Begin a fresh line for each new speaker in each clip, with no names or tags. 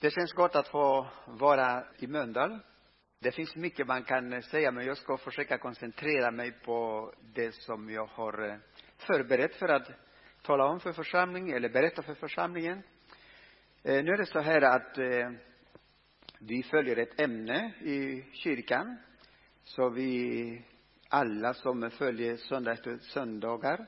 Det känns gott att få vara i Mölndal. Det finns mycket man kan säga, men jag ska försöka koncentrera mig på det som jag har eh, förberett för att tala om för församlingen, eller berätta för församlingen. Eh, nu är det så här att eh, vi följer ett ämne i kyrkan. Så vi alla som följer söndag efter söndagar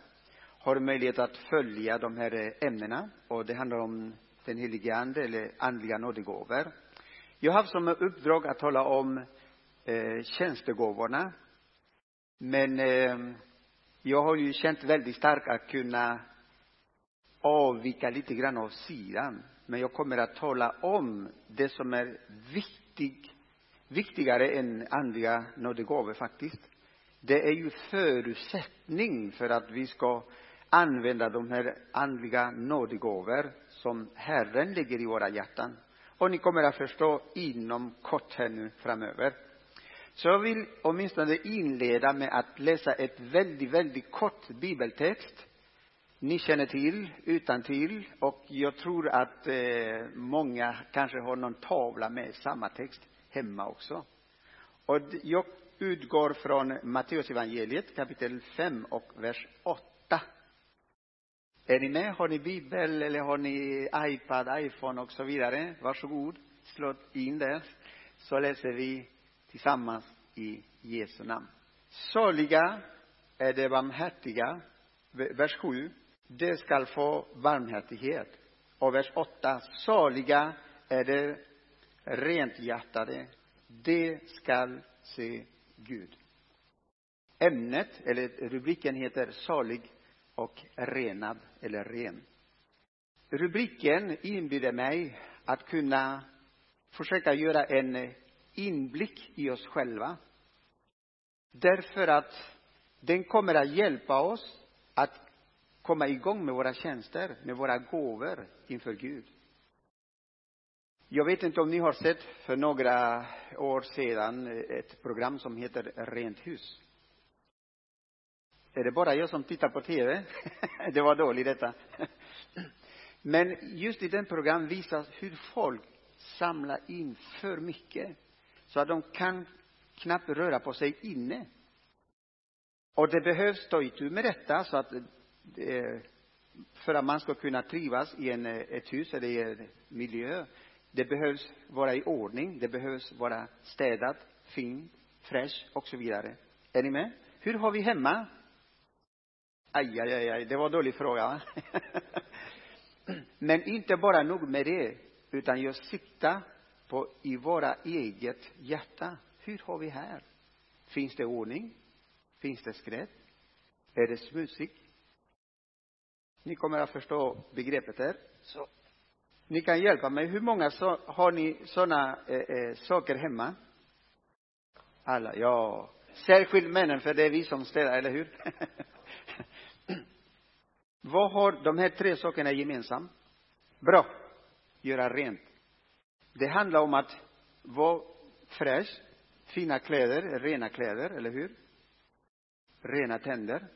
har möjlighet att följa de här ämnena. Och det handlar om den helige ande eller andliga nådegåvor. Jag har haft som uppdrag att tala om eh, tjänstegåvorna. Men eh, jag har ju känt väldigt starkt att kunna avvika lite grann av sidan. Men jag kommer att tala om det som är viktig, viktigare än andliga nådegåvor faktiskt. Det är ju förutsättning för att vi ska använda de här andliga nådegåvor som Herren lägger i våra hjärtan. Och ni kommer att förstå inom kort här nu framöver. Så jag vill åtminstone inleda med att läsa ett väldigt, väldigt kort bibeltext. Ni känner till, utan till och jag tror att eh, många kanske har någon tavla med samma text hemma också. Och jag utgår från Matteus evangeliet kapitel 5 och vers 8. Är ni med? Har ni bibel eller har ni iPad, iPhone och så vidare? Varsågod, slå in det. Så läser vi tillsammans i Jesu namn. Saliga är de barmhärtiga, vers 7. De skall få barmhärtighet. Och vers 8. Saliga är de renhjärtade. De skall se Gud. Ämnet, eller rubriken heter Salig och renad eller ren. Rubriken inbjuder mig att kunna försöka göra en inblick i oss själva. Därför att den kommer att hjälpa oss att komma igång med våra tjänster, med våra gåvor inför Gud. Jag vet inte om ni har sett för några år sedan ett program som heter Rent hus. Är det bara jag som tittar på TV? det var dåligt detta. Men just i den program visas hur folk samlar in för mycket. Så att de kan knappt röra på sig inne. Och det behövs ta itu med detta så att eh, för att man ska kunna trivas i en, eh, ett hus eller i en miljö. Det behövs vara i ordning, det behövs vara städat, fint, fräscht och så vidare. Är ni med? Hur har vi hemma? Aj, aj, aj, aj, det var en dålig fråga. Men inte bara nog med det, utan just sitta på, i våra eget hjärta. Hur har vi här? Finns det ordning? Finns det skräp? Är det smutsigt? Ni kommer att förstå begreppet här. Så. Ni kan hjälpa mig. Hur många så, har ni sådana eh, eh, saker hemma? Alla, ja. Särskilt männen, för det är vi som städar, eller hur? Vad har de här tre sakerna gemensamt? Bra. Göra rent. Det handlar om att vara fräsch, fina kläder, rena kläder, eller hur? Rena tänder.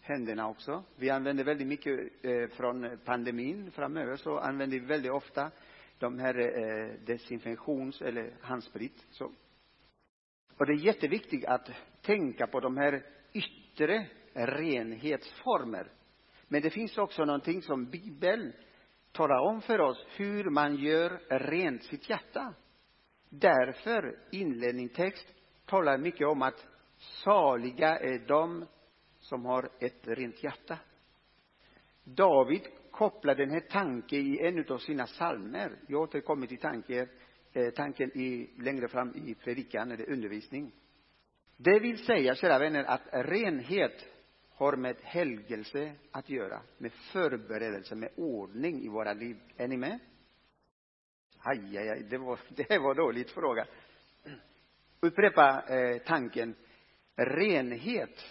Händerna också. Vi använder väldigt mycket eh, från pandemin framöver så använder vi väldigt ofta de här eh, desinfektions eller handsprit. Så. Och det är jätteviktigt att tänka på de här yttre renhetsformer. Men det finns också någonting som Bibeln talar om för oss, hur man gör rent sitt hjärta. Därför inledningstext talar mycket om att saliga är de som har ett rent hjärta. David kopplar den här tanken i en av sina psalmer. Jag återkommer till tanken, eh, tanken i, längre fram i predikan eller undervisning. Det vill säga, kära vänner, att renhet har med helgelse att göra, med förberedelse, med ordning i våra liv. Är ni med? Aj, aj, aj, det var, det var dåligt fråga. Upprepa eh, tanken. Renhet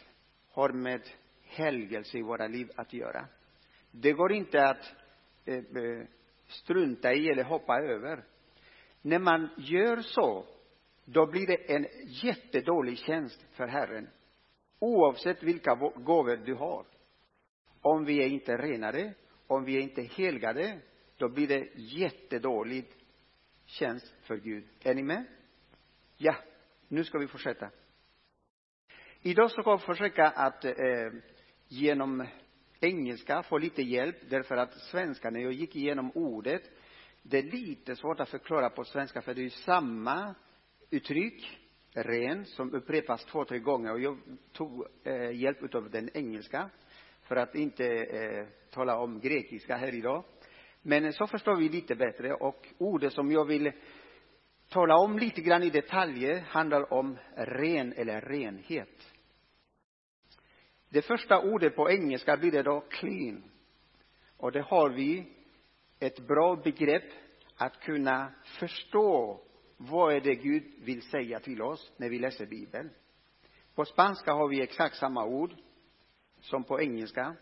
har med helgelse i våra liv att göra. Det går inte att eh, eh strunta i eller hoppa över. När man gör så, då blir det en jättedålig tjänst för Herren. Oavsett vilka gåvor du har. Om vi är inte renade, om vi är inte helgade, då blir det jättedålig tjänst för Gud. Är ni med? Ja, nu ska vi fortsätta. Idag ska jag försöka att eh, genom engelska få lite hjälp därför att svenska, när jag gick igenom ordet, det är lite svårt att förklara på svenska för det är samma uttryck, ren, som upprepas två, tre gånger och jag tog eh, hjälp av den engelska för att inte eh, tala om grekiska här idag. Men eh, så förstår vi lite bättre och ordet som jag vill tala om lite grann i detaljer handlar om ren eller renhet. Det första ordet på engelska blir det då clean. Och det har vi ett bra begrepp att kunna förstå vad är det Gud vill säga till oss när vi läser Bibeln. På spanska har vi exakt samma ord som på engelska.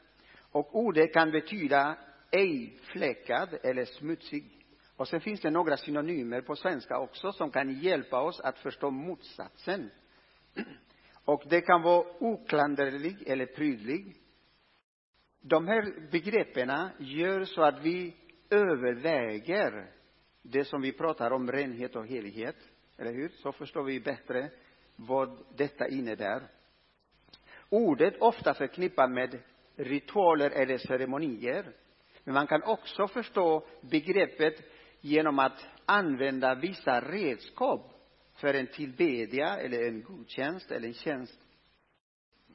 Och ordet kan betyda ej fläckad eller smutsig. Och sen finns det några synonymer på svenska också som kan hjälpa oss att förstå motsatsen. Och det kan vara oklanderlig eller prydlig. De här begreppen gör så att vi överväger det som vi pratar om, renhet och helighet. Eller hur? Så förstår vi bättre vad detta innebär. Ordet ofta förknippat med ritualer eller ceremonier. Men man kan också förstå begreppet genom att använda vissa redskap för en tillbedja eller en gudstjänst eller en tjänst.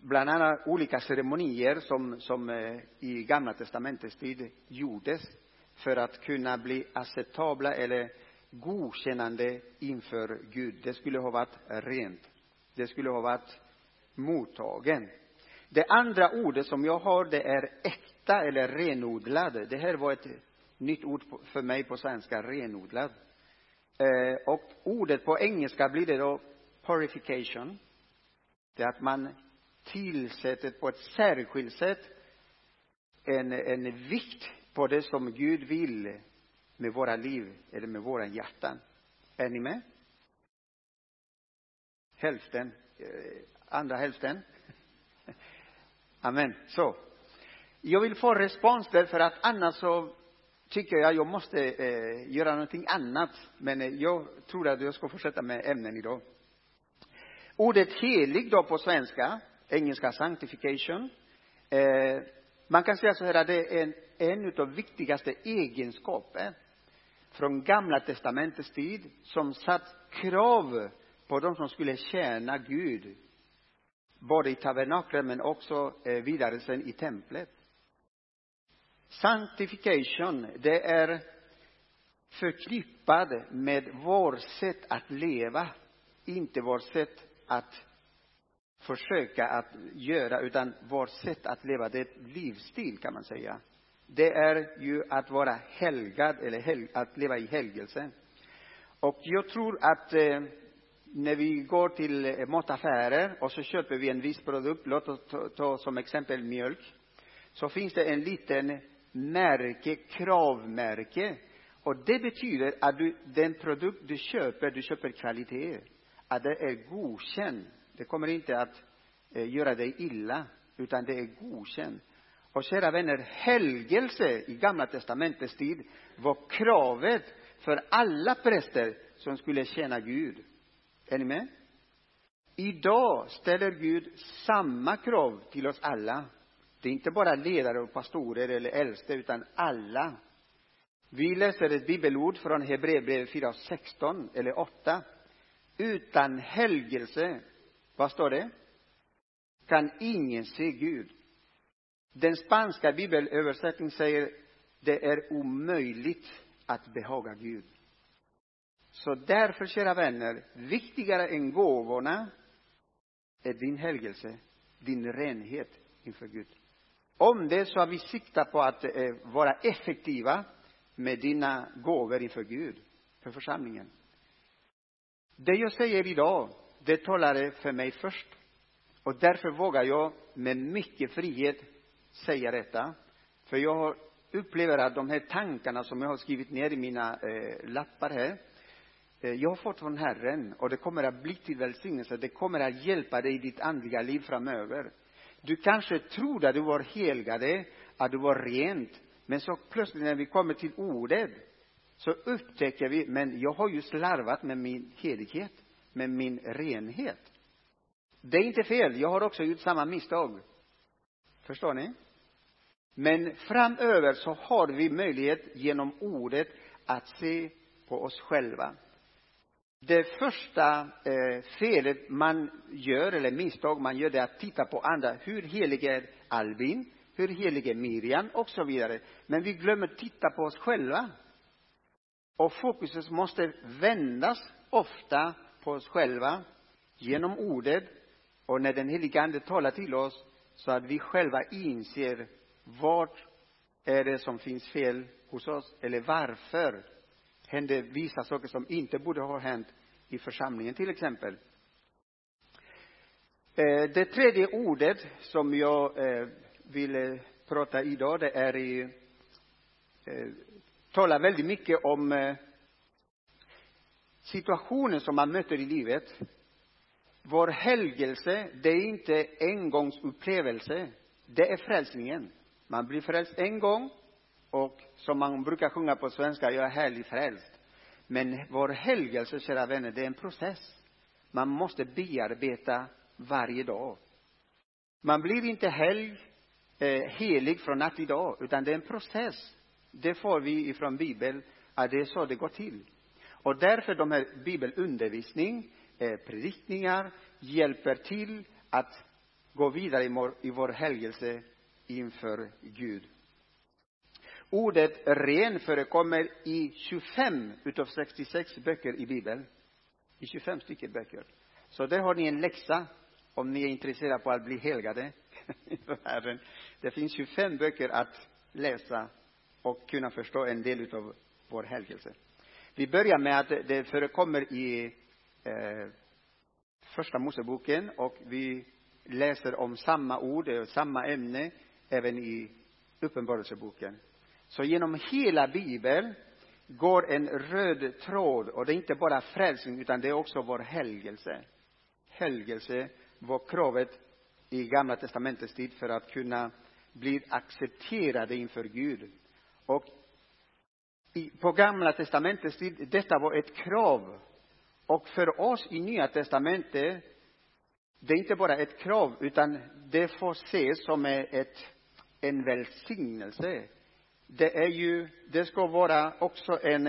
Bland annat olika ceremonier som, som eh, i Gamla testamentets tid gjordes för att kunna bli acceptabla eller godkännande inför Gud. Det skulle ha varit rent. Det skulle ha varit mottagen. Det andra ordet som jag har, det är äkta eller renodlad. Det här var ett nytt ord för mig på svenska, renodlad. Eh, och ordet på engelska blir det då purification. Det är att man tillsätter på ett särskilt sätt en, en vikt på det som Gud vill med våra liv eller med våra hjärtan. Är ni med? Hälften, eh, andra hälften. Amen. Så. Jag vill få respons därför att annars så tycker jag jag måste eh, göra någonting annat. Men eh, jag tror att jag ska fortsätta med ämnen idag. Ordet helig då på svenska, engelska sanctification. Eh, man kan säga så här att det är en, en av viktigaste egenskaper från gamla testamentets tid som satt krav på de som skulle tjäna Gud. Både i tabernaklet men också eh, vidare sen i templet. Sanctification, det är förknippad med vårt sätt att leva, inte vårt sätt att försöka att göra, utan vårt sätt att leva. Det är ett livsstil, kan man säga. Det är ju att vara helgad, eller hel, att leva i helgelse. Och jag tror att eh, när vi går till eh, mataffärer och så köper vi en viss produkt, låt oss ta, ta som exempel mjölk, så finns det en liten märke, kravmärke. Och det betyder att du, den produkt du köper, du köper kvalitet. Att det är godkänd. Det kommer inte att eh, göra dig illa, utan det är godkänt. Och kära vänner, helgelse i Gamla testamentets tid var kravet för alla präster som skulle tjäna Gud. Är ni med? Idag ställer Gud samma krav till oss alla. Det är inte bara ledare och pastorer eller äldste, utan alla. Vi läser ett bibelord från Hebreerbrevet 4.16 eller 8. Utan helgelse, vad står det? Kan ingen se Gud. Den spanska bibelöversättningen säger det är omöjligt att behaga Gud. Så därför, kära vänner, viktigare än gåvorna är din helgelse, din renhet inför Gud. Om det är så att vi siktar på att eh, vara effektiva med dina gåvor inför Gud, för församlingen. Det jag säger idag, det talade för mig först. Och därför vågar jag med mycket frihet säga detta. För jag upplever att de här tankarna som jag har skrivit ner i mina eh, lappar här, eh, jag har fått från Herren och det kommer att bli till välsignelse. Det kommer att hjälpa dig i ditt andliga liv framöver. Du kanske trodde att du var helgade, att du var rent, Men så plötsligt när vi kommer till ordet så upptäcker vi, men jag har ju slarvat med min helighet, med min renhet. Det är inte fel, jag har också gjort samma misstag. Förstår ni? Men framöver så har vi möjlighet genom ordet att se på oss själva. Det första eh, felet man gör, eller misstag man gör, det är att titta på andra. Hur helig är Albin? Hur helig är Miriam? Och så vidare. Men vi glömmer titta på oss själva. Och fokuset måste vändas ofta på oss själva genom ordet och när den helige Ande talar till oss så att vi själva inser vart är det som finns fel hos oss eller varför händer vissa saker som inte borde ha hänt i församlingen till exempel. Eh, det tredje ordet som jag eh, vill eh, prata idag, det är i, talar väldigt mycket om situationen som man möter i livet. Vår helgelse, det är inte engångsupplevelse, det är frälsningen. Man blir frälst en gång och som man brukar sjunga på svenska, jag är härligt frälst. Men vår helgelse, kära vänner, det är en process. Man måste bearbeta varje dag. Man blir inte helg, eh, helig från natt till dag, utan det är en process. Det får vi ifrån Bibeln, att det är så det går till. Och därför de här bibelundervisning, eh, predikningar, hjälper till att gå vidare i vår, i vår helgelse inför Gud. Ordet ren förekommer i 25 utav 66 böcker i Bibeln. I 25 stycken böcker. Så där har ni en läxa om ni är intresserade på att bli helgade inför Herren. Det finns 25 böcker att läsa och kunna förstå en del utav vår helgelse. Vi börjar med att det förekommer i eh, första Moseboken och vi läser om samma ord och samma ämne även i Uppenbarelseboken. Så genom hela Bibeln går en röd tråd och det är inte bara frälsning utan det är också vår helgelse. Helgelse var kravet i Gamla testamentets tid för att kunna bli accepterade inför Gud. Och i, på Gamla testamentets tid, detta var ett krav. Och för oss i Nya testamentet, det är inte bara ett krav utan det får ses som ett, en välsignelse det är ju, det ska vara också en,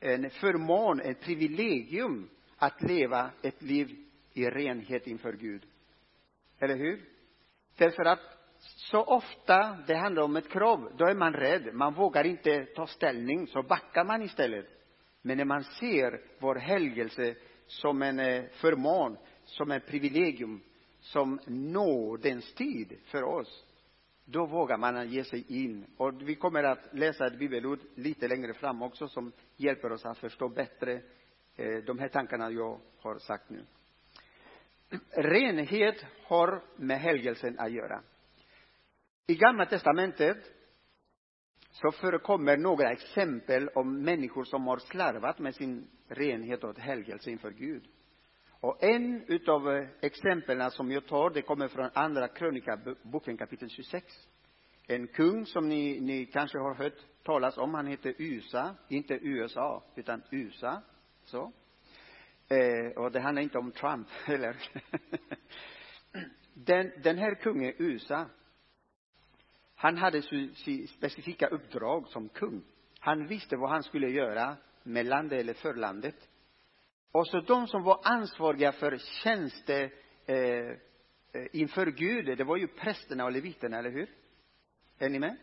en förmån, ett privilegium att leva ett liv i renhet inför Gud. Eller hur? Därför att så ofta det handlar om ett krav, då är man rädd. Man vågar inte ta ställning, så backar man istället. Men när man ser vår helgelse som en eh, förmån, som ett privilegium, som nådens tid för oss, då vågar man ge sig in. Och vi kommer att läsa ett bibelord lite längre fram också som hjälper oss att förstå bättre eh, de här tankarna jag har sagt nu. Renhet har med helgelsen att göra. I Gamla testamentet så förekommer några exempel om människor som har slarvat med sin renhet och helgelse inför Gud. Och en utav eh, exemplen som jag tar, det kommer från andra krönikaboken kapitel 26. En kung som ni, ni kanske har hört talas om, han heter USA, inte USA, utan USA. Så. Eh, och det handlar inte om Trump heller. den, den här kungen, USA, han hade sitt specifika uppdrag som kung. Han visste vad han skulle göra med landet eller för landet. Och så de som var ansvariga för tjänste eh, eh, inför Gud, det var ju prästerna och leviterna, eller hur? Är ni med?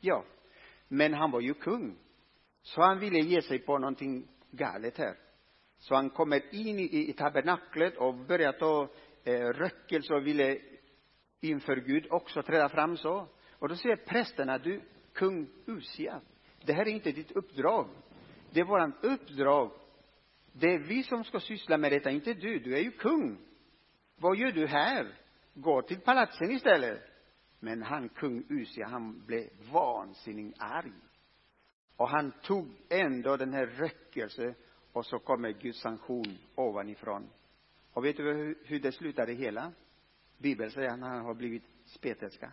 Ja. Men han var ju kung. Så han ville ge sig på någonting galet här. Så han kommer in i, i tabernaklet och börjar ta eh, rökelse och ville inför Gud också träda fram så. Och då säger prästerna, du kung Usia, det här är inte ditt uppdrag. Det är våran uppdrag det är vi som ska syssla med detta, inte du. Du är ju kung. Vad gör du här? Gå till palatsen istället. Men han, kung Usia, han blev vansinnigt arg. Och han tog ändå den här rökelse och så kommer Guds sanktion ovanifrån. Och vet du hur det slutade hela? Bibeln säger att han har blivit spetälska.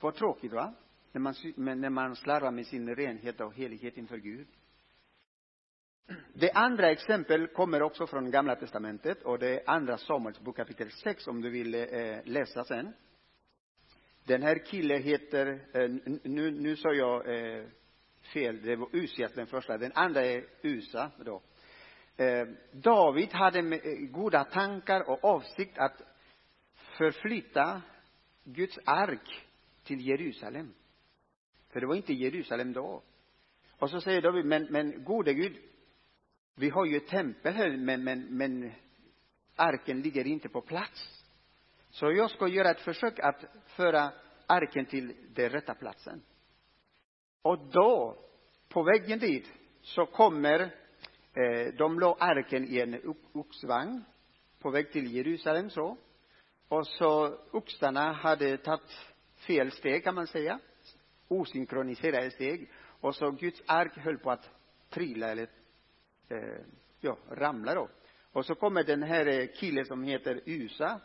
Vad tråkigt va? När man, när man slarvar med sin renhet och helighet inför Gud. Det andra exemplet kommer också från Gamla Testamentet och det är Andra Samuels bok kapitel 6 om du vill eh, läsa sen. Den här killen heter, eh, nu, nu sa jag eh, fel, det var Usias den första, den andra är Usa då. Eh, David hade eh, goda tankar och avsikt att förflytta Guds ark till Jerusalem. För det var inte Jerusalem då. Och så säger David, men, men gode Gud, vi har ju ett tempel här, men, men, men arken ligger inte på plats. Så jag ska göra ett försök att föra arken till den rätta platsen. Och då, på vägen dit, så kommer, eh, de la arken i en oxvagn på väg till Jerusalem så. Och så oxarna hade tagit fel steg kan man säga. Osynkroniserade steg. Och så Guds ark höll på att trilla eller eh, ja, ramla då. Och så kommer den här eh, killen som heter Usa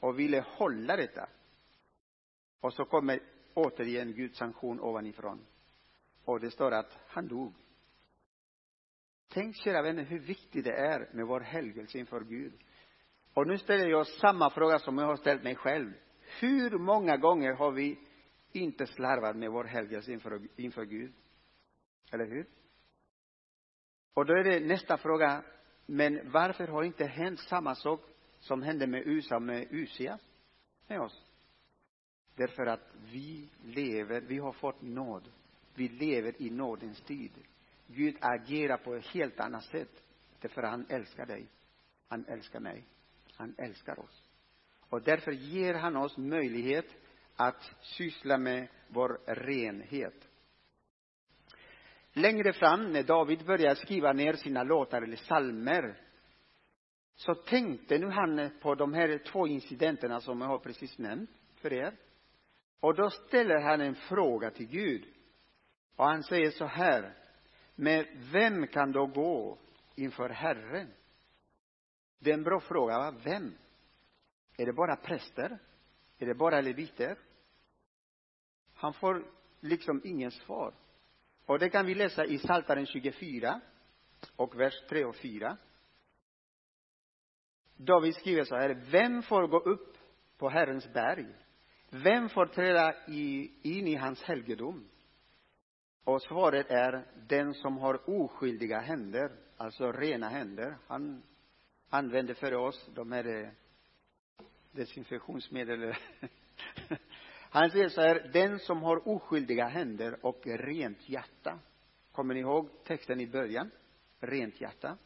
och ville hålla detta. Och så kommer återigen Guds sanktion ovanifrån. Och det står att han dog. Tänk, kära vänner, hur viktigt det är med vår helgelse inför Gud. Och nu ställer jag samma fråga som jag har ställt mig själv. Hur många gånger har vi inte slarvat med vår helgelse inför, inför Gud? Eller hur? Och då är det nästa fråga, men varför har inte hänt samma sak som hände med USA med Usia med oss? Därför att vi lever, vi har fått nåd. Vi lever i nådens tid. Gud agerar på ett helt annat sätt. Därför att han älskar dig. Han älskar mig. Han älskar oss. Och därför ger han oss möjlighet att syssla med vår renhet. Längre fram, när David började skriva ner sina låtar eller salmer, så tänkte nu han på de här två incidenterna som jag har precis nämnt för er. Och då ställer han en fråga till Gud. Och han säger så här. Men vem kan då gå inför Herren? Det är en bra fråga, va? Vem? Är det bara präster? Är det bara leviter? Han får liksom ingen svar. Och det kan vi läsa i Psaltaren 24 och vers 3 och 4. David skriver så här, vem får gå upp på Herrens berg? Vem får träda i, in i hans helgedom? Och svaret är den som har oskyldiga händer, alltså rena händer. Han använder för oss de här eh, desinfektionsmedel. Han säger så här, den som har oskyldiga händer och rent hjärta. Kommer ni ihåg texten i början? Rent hjärta.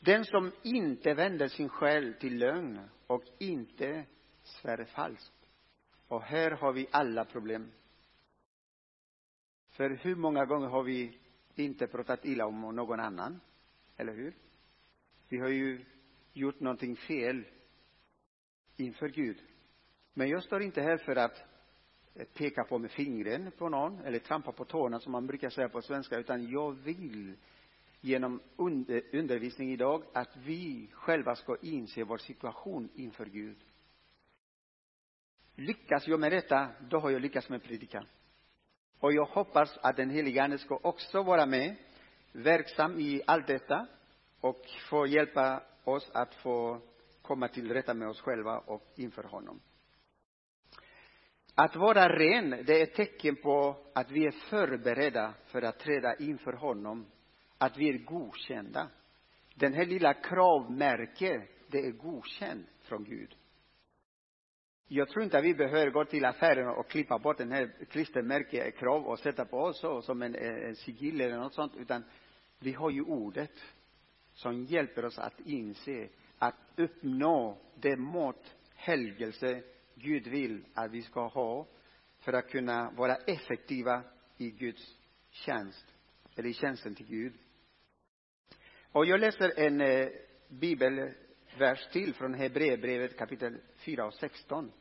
Den som inte vänder sin själ till lögn och inte svär falskt. Och här har vi alla problem. För hur många gånger har vi inte pratat illa om någon annan? Eller hur? Vi har ju gjort någonting fel inför Gud. Men jag står inte här för att eh, peka på med fingren på någon eller trampa på tårna som man brukar säga på svenska, utan jag vill genom undervisning idag att vi själva ska inse vår situation inför Gud. Lyckas jag med detta, då har jag lyckats med predikan. Och jag hoppas att den helige Ande ska också vara med, verksam i allt detta och få hjälpa oss att få komma till rätta med oss själva och inför honom. Att vara ren, det är ett tecken på att vi är förberedda för att träda inför honom, att vi är godkända. Den här lilla kravmärket, det är godkänt från Gud. Jag tror inte att vi behöver gå till affären och klippa bort den här klistermärket krav och sätta på oss så, som en, en sigill eller något sånt, utan vi har ju ordet som hjälper oss att inse att uppnå det mått helgelse Gud vill att vi ska ha för att kunna vara effektiva i Guds tjänst, eller i tjänsten till Gud. Och jag läser en eh, bibelvers till från Hebreerbrevet kapitel 4 och 16.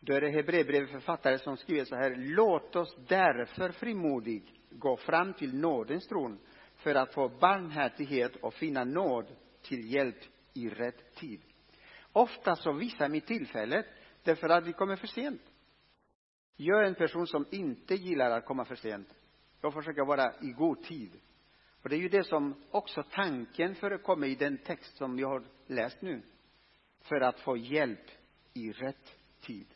Då är det Hebreerbrevets författare som skriver så här. Låt oss därför frimodigt gå fram till nådens tron för att få barmhärtighet och finna nåd till hjälp i rätt tid. Ofta så visar vi tillfället därför att vi kommer för sent. Jag är en person som inte gillar att komma för sent. Jag försöker vara i god tid. Och det är ju det som också tanken förekommer i den text som jag har läst nu. För att få hjälp i rätt tid.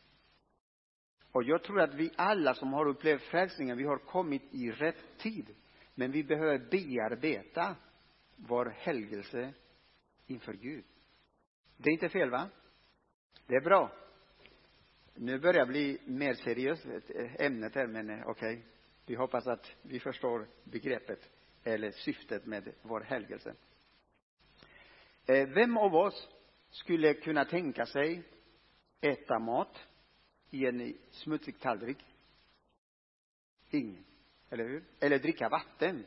Och jag tror att vi alla som har upplevt frälsningen, vi har kommit i rätt tid. Men vi behöver bearbeta vår helgelse inför Gud. Det är inte fel, va? Det är bra. Nu börjar jag bli mer seriös, ämnet här, men eh, okej. Okay. Vi hoppas att vi förstår begreppet eller syftet med vår helgelse. Eh, vem av oss skulle kunna tänka sig äta mat i en smutsig tallrik? Ingen. Eller hur? Eller dricka vatten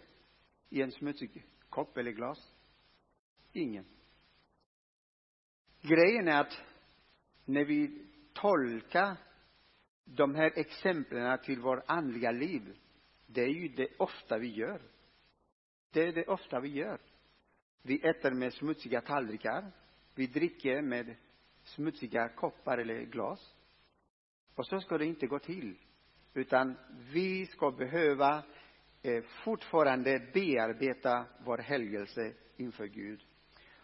i en smutsig kopp eller glas? Ingen. Grejen är att när vi tolkar de här exemplen till vårt andliga liv, det är ju det ofta vi gör. Det är det ofta vi gör. Vi äter med smutsiga tallrikar. Vi dricker med smutsiga koppar eller glas. Och så ska det inte gå till. Utan vi ska behöva eh, fortfarande bearbeta vår helgelse inför Gud.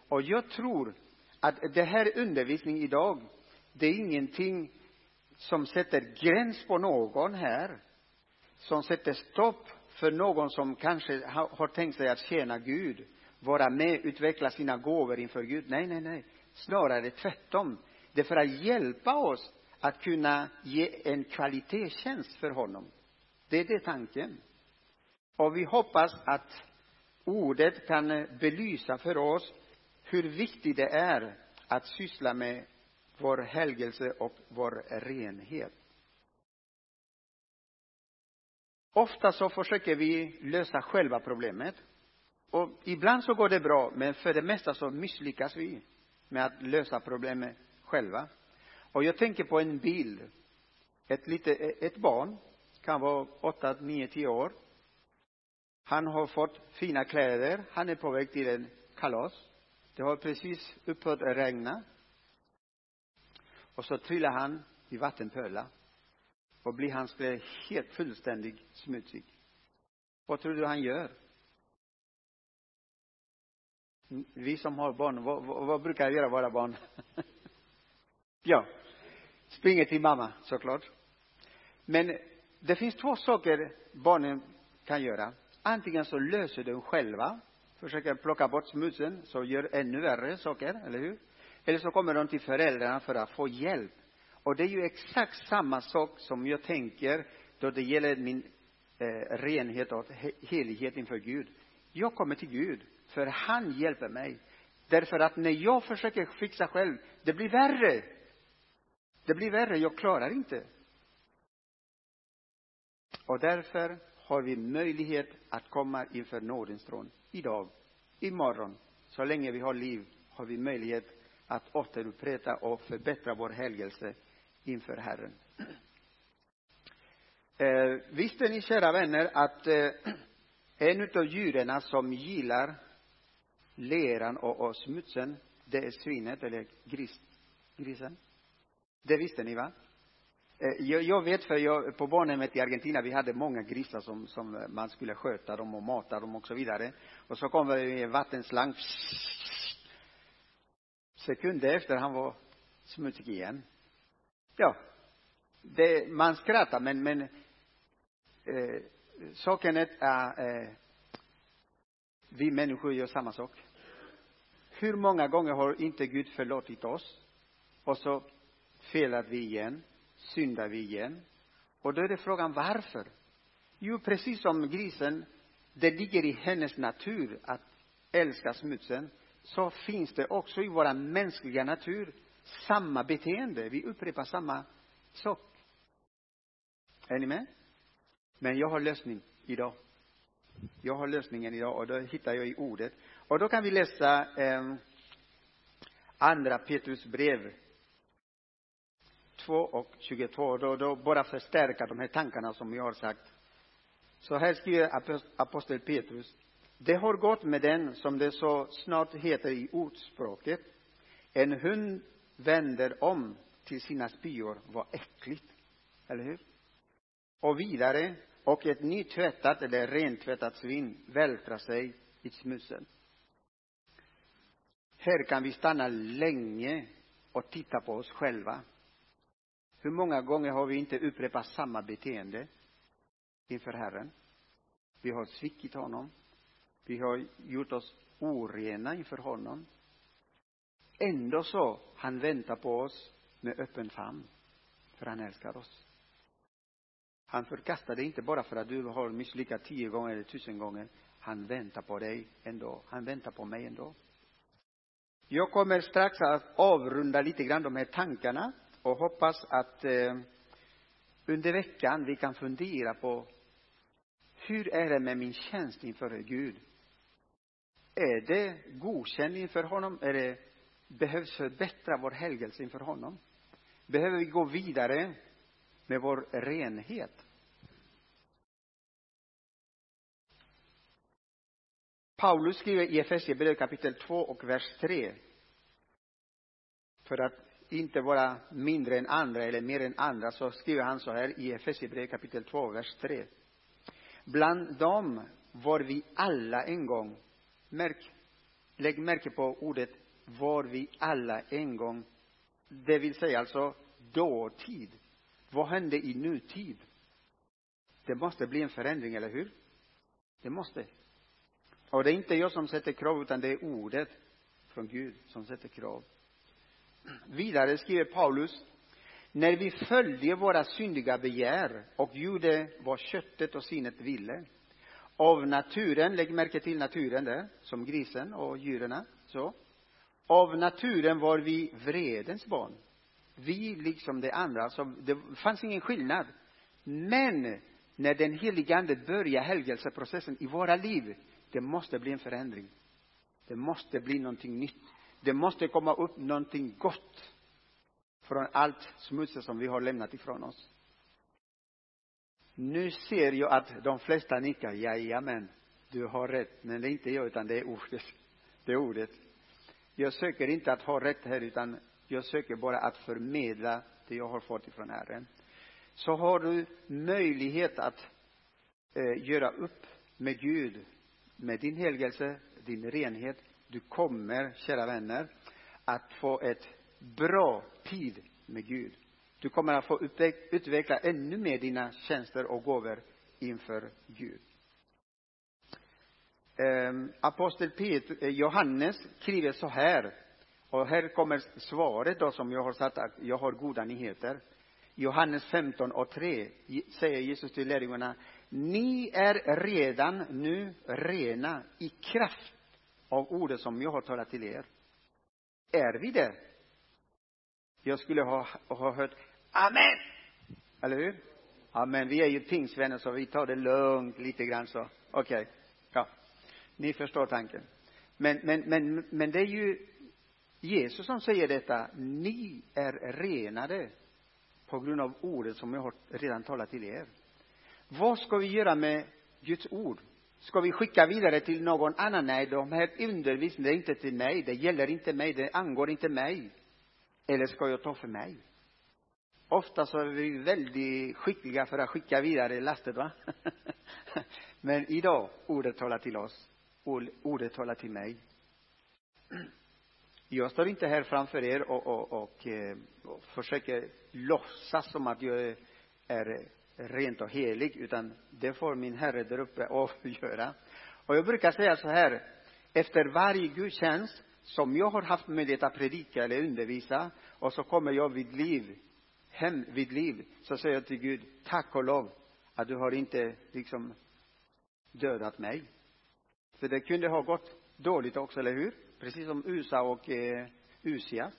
Och jag tror att det här undervisningen idag, det är ingenting som sätter gräns på någon här. Som sätter stopp för någon som kanske har tänkt sig att tjäna Gud. Vara med, utveckla sina gåvor inför Gud. Nej, nej, nej. Snarare tvärtom. Det är för att hjälpa oss att kunna ge en kvalitetstjänst för honom. Det är det tanken. Och vi hoppas att ordet kan belysa för oss hur viktigt det är att syssla med vår helgelse och vår renhet. Ofta så försöker vi lösa själva problemet. Och ibland så går det bra, men för det mesta så misslyckas vi med att lösa problemet själva. Och jag tänker på en bild. Ett, lite, ett barn, kan vara åtta, nio, tio år. Han har fått fina kläder. Han är på väg till en kalas. Det har precis upphört att regna. Och så trillar han i vattenpölar. Och blir hans kläder helt fullständigt smutsig. Vad tror du han gör? Vi som har barn, vad, vad, vad brukar göra våra barn? ja, springer till mamma såklart. Men det finns två saker barnen kan göra. Antingen så löser de själva, försöker plocka bort smutsen, så gör ännu värre saker, eller hur? Eller så kommer de till föräldrarna för att få hjälp. Och det är ju exakt samma sak som jag tänker då det gäller min eh, renhet och helighet inför Gud. Jag kommer till Gud, för han hjälper mig. Därför att när jag försöker fixa själv, det blir värre. Det blir värre, jag klarar inte. Och därför har vi möjlighet att komma inför nådens tron idag, imorgon. Så länge vi har liv har vi möjlighet att återupprätta och förbättra vår helgelse inför Herren. Eh, visste ni, kära vänner, att eh, en av djuren som gillar leran och, och smutsen, det är svinet eller gris, grisen? Det visste ni, va? Eh, jag, jag vet för jag, på barnhemmet i Argentina, vi hade många grisar som, som man skulle sköta dem och mata dem och så vidare. Och så kom det en vattenslang. Sekunder efter han var smutsig igen. Ja, det, man skrattar men, men eh, saken är att eh, vi människor gör samma sak. Hur många gånger har inte Gud förlåtit oss? Och så felar vi igen syndar vi igen. Och då är det frågan varför? Jo, precis som grisen, det ligger i hennes natur att älska smutsen, så finns det också i vår mänskliga natur samma beteende. Vi upprepar samma sak. Är ni med? Men jag har lösning idag. Jag har lösningen idag och då hittar jag i ordet. Och då kan vi läsa eh, andra Petrus brev 22 och 22. Då, då bara förstärka de här tankarna som jag har sagt. Så här skriver apostel Petrus. Det har gått med den, som det så snart heter i ordspråket. En hund vänder om till sina spyor vad äckligt. Eller hur? Och vidare, och ett nytvättat eller rentvättat svin vältrar sig i smutsen. Här kan vi stanna länge och titta på oss själva. Hur många gånger har vi inte upprepat samma beteende inför Herren? Vi har svikit honom. Vi har gjort oss orena inför honom. Ändå så, han väntar på oss med öppen famn. För han älskar oss. Han förkastar dig inte bara för att du har misslyckats tio gånger eller tusen gånger. Han väntar på dig ändå. Han väntar på mig ändå. Jag kommer strax att avrunda lite grann de här tankarna och hoppas att eh, under veckan vi kan fundera på hur är det med min tjänst inför Gud? Är det godkänd inför honom? Är det behövs förbättra vår helgelse inför honom? Behöver vi gå vidare med vår renhet? Paulus skriver i Efesierbrevet kapitel 2 och vers 3. För att inte vara mindre än andra eller mer än andra så skriver han så här i Efesierbrevet kapitel 2, vers 3. Bland dem var vi alla en gång. Märk, lägg märke på ordet var vi alla en gång. Det vill säga alltså dåtid. Vad hände i nutid? Det måste bli en förändring, eller hur? Det måste. Och det är inte jag som sätter krav, utan det är ordet från Gud som sätter krav. Vidare skriver Paulus, när vi följde våra syndiga begär och gjorde vad köttet och sinnet ville, av naturen, lägg märke till naturen där, som grisen och djuren, så. Av naturen var vi vredens barn. Vi liksom de andra, så det fanns ingen skillnad. Men när den helige Ande börjar helgelseprocessen i våra liv, det måste bli en förändring. Det måste bli någonting nytt. Det måste komma upp någonting gott från allt smuts som vi har lämnat ifrån oss. Nu ser jag att de flesta nickar, jajamän, du har rätt, men det är inte jag, utan det är ordet. Det är ordet. Jag söker inte att ha rätt här, utan jag söker bara att förmedla det jag har fått ifrån Herren. Så har du möjlighet att eh, göra upp med Gud, med din helgelse, din renhet. Du kommer, kära vänner, att få ett bra tid med Gud. Du kommer att få utveckla ännu mer dina tjänster och gåvor inför Gud. Um, apostel eh, Johannes skriver så här, och här kommer svaret då som jag har sagt att jag har goda nyheter. Johannes 15 och 3 säger Jesus till lärjungarna, ni är redan nu rena i kraft av ordet som jag har talat till er. Är vi det? Jag skulle ha, ha hört Amen! Eller hur? Amen. Vi är ju pingsvänner så vi tar det lugnt lite grann så. Okej. Okay. Ja. Ni förstår tanken. Men, men, men, men det är ju Jesus som säger detta. Ni är renade på grund av ordet som jag har redan talat till er. Vad ska vi göra med Guds ord? Ska vi skicka vidare till någon annan? Nej, de här undervisningen är inte till mig. Det gäller inte mig. Det angår inte mig. Eller ska jag ta för mig? Ofta så är vi väldigt skickliga för att skicka vidare lastet, va? Men idag, ordet talar till oss. Ordet talar till mig. Jag står inte här framför er och, och, och, eh, och försöker låtsas som att jag är rent och helig, utan det får min Herre där uppe avgöra. Och jag brukar säga så här, efter varje gudstjänst som jag har haft möjlighet att predika eller undervisa, och så kommer jag vid liv, hem vid liv, så säger jag till Gud, tack och lov att du har inte liksom dödat mig. För det kunde ha gått dåligt också, eller hur? Precis som USA och eh, Usia.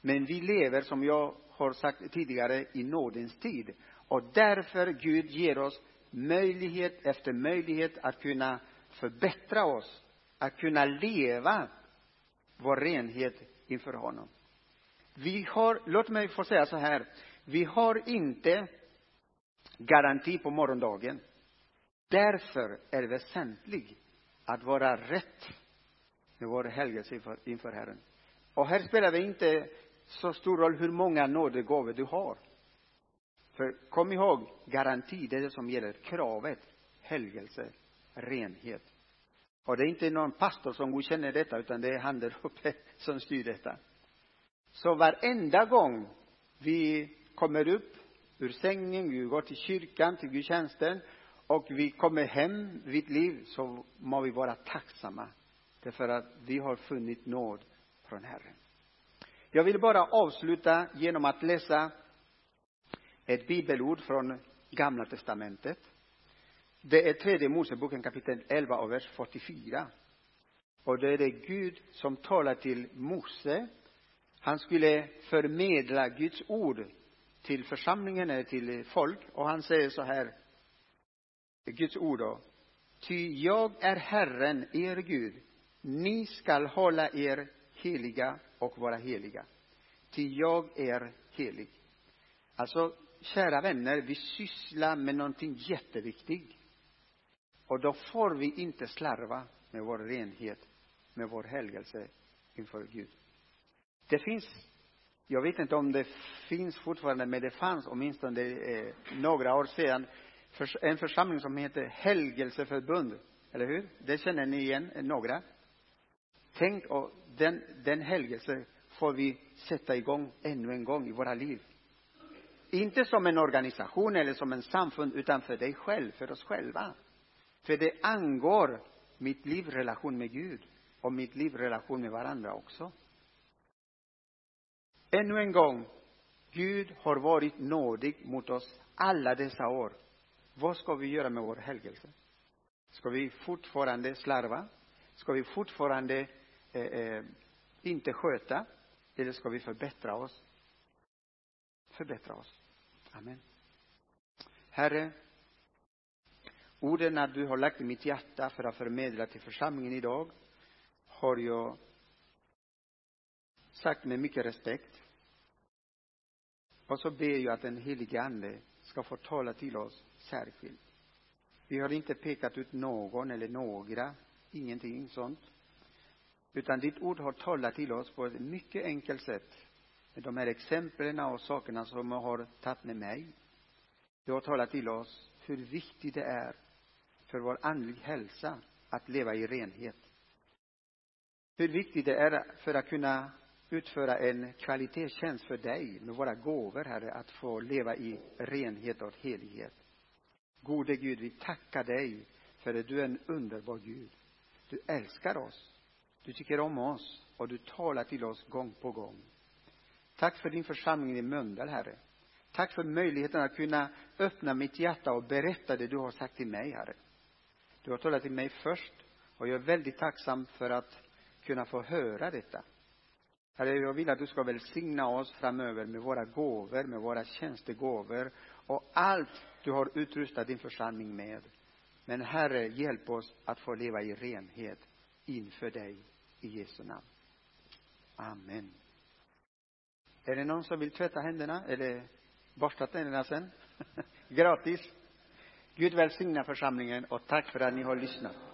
Men vi lever, som jag har sagt tidigare, i nådens tid. Och därför Gud ger oss möjlighet efter möjlighet att kunna förbättra oss, att kunna leva vår renhet inför honom. Vi har, låt mig få säga så här, vi har inte garanti på morgondagen. Därför är det väsentligt att vara rätt med vår helgelse inför, inför Herren. Och här spelar det inte så stor roll hur många nådegåvor du har. För kom ihåg, garanti, det är det som gäller. Kravet, helgelse, renhet. Och det är inte någon pastor som godkänner detta, utan det är han där uppe som styr detta. Så varenda gång vi kommer upp ur sängen, vi går till kyrkan, till gudstjänsten och vi kommer hem vid liv så må vi vara tacksamma därför att vi har funnit nåd från Herren. Jag vill bara avsluta genom att läsa ett bibelord från Gamla testamentet. Det är tredje Moseboken kapitel 11 och vers 44. Och det är det Gud som talar till Mose. Han skulle förmedla Guds ord till församlingen eller till folk och han säger så här Guds ord då. Ty jag är Herren, er Gud. Ni skall hålla er heliga och vara heliga. Ty jag är helig. Alltså, kära vänner, vi sysslar med någonting jätteviktigt. Och då får vi inte slarva med vår renhet, med vår helgelse inför Gud. Det finns, jag vet inte om det finns fortfarande, men det fanns åtminstone eh, några år sedan en församling som heter Helgelseförbund. Eller hur? Det känner ni igen, eh, några. Tänk, och den, den helgelsen får vi sätta igång ännu en gång i våra liv. Inte som en organisation eller som en samfund, utan för dig själv, för oss själva. För det angår mitt liv relation med Gud och mitt liv relation med varandra också. Ännu en gång, Gud har varit nådig mot oss alla dessa år. Vad ska vi göra med vår helgelse? Ska vi fortfarande slarva? Ska vi fortfarande eh, eh, inte sköta? Eller ska vi förbättra oss? Förbättra oss. Amen. Herre, orden du har lagt i mitt hjärta för att förmedla till församlingen idag har jag sagt med mycket respekt. Och så ber jag att den helige Ande ska få tala till oss särskilt. Vi har inte pekat ut någon eller några, ingenting sånt. Utan ditt ord har talat till oss på ett mycket enkelt sätt. Med de här exemplen och sakerna som jag har tagit med mig. Du har talat till oss hur viktigt det är för vår andlig hälsa att leva i renhet. Hur viktigt det är för att kunna utföra en kvalitetstjänst för dig med våra gåvor, Herre, att få leva i renhet och helighet. Gode Gud, vi tackar dig för att du är en underbar Gud. Du älskar oss. Du tycker om oss och du talar till oss gång på gång. Tack för din församling i Mölndal, Herre. Tack för möjligheten att kunna öppna mitt hjärta och berätta det du har sagt till mig, Herre. Du har talat till mig först och jag är väldigt tacksam för att kunna få höra detta. Herre, jag vill att du ska välsigna oss framöver med våra gåvor, med våra tjänstegåvor och allt du har utrustat din församling med. Men Herre, hjälp oss att få leva i renhet inför dig i Jesu namn. Amen. Är det någon som vill tvätta händerna eller borsta tänderna sen? Gratis. Gud välsigna församlingen och tack för att ni har lyssnat.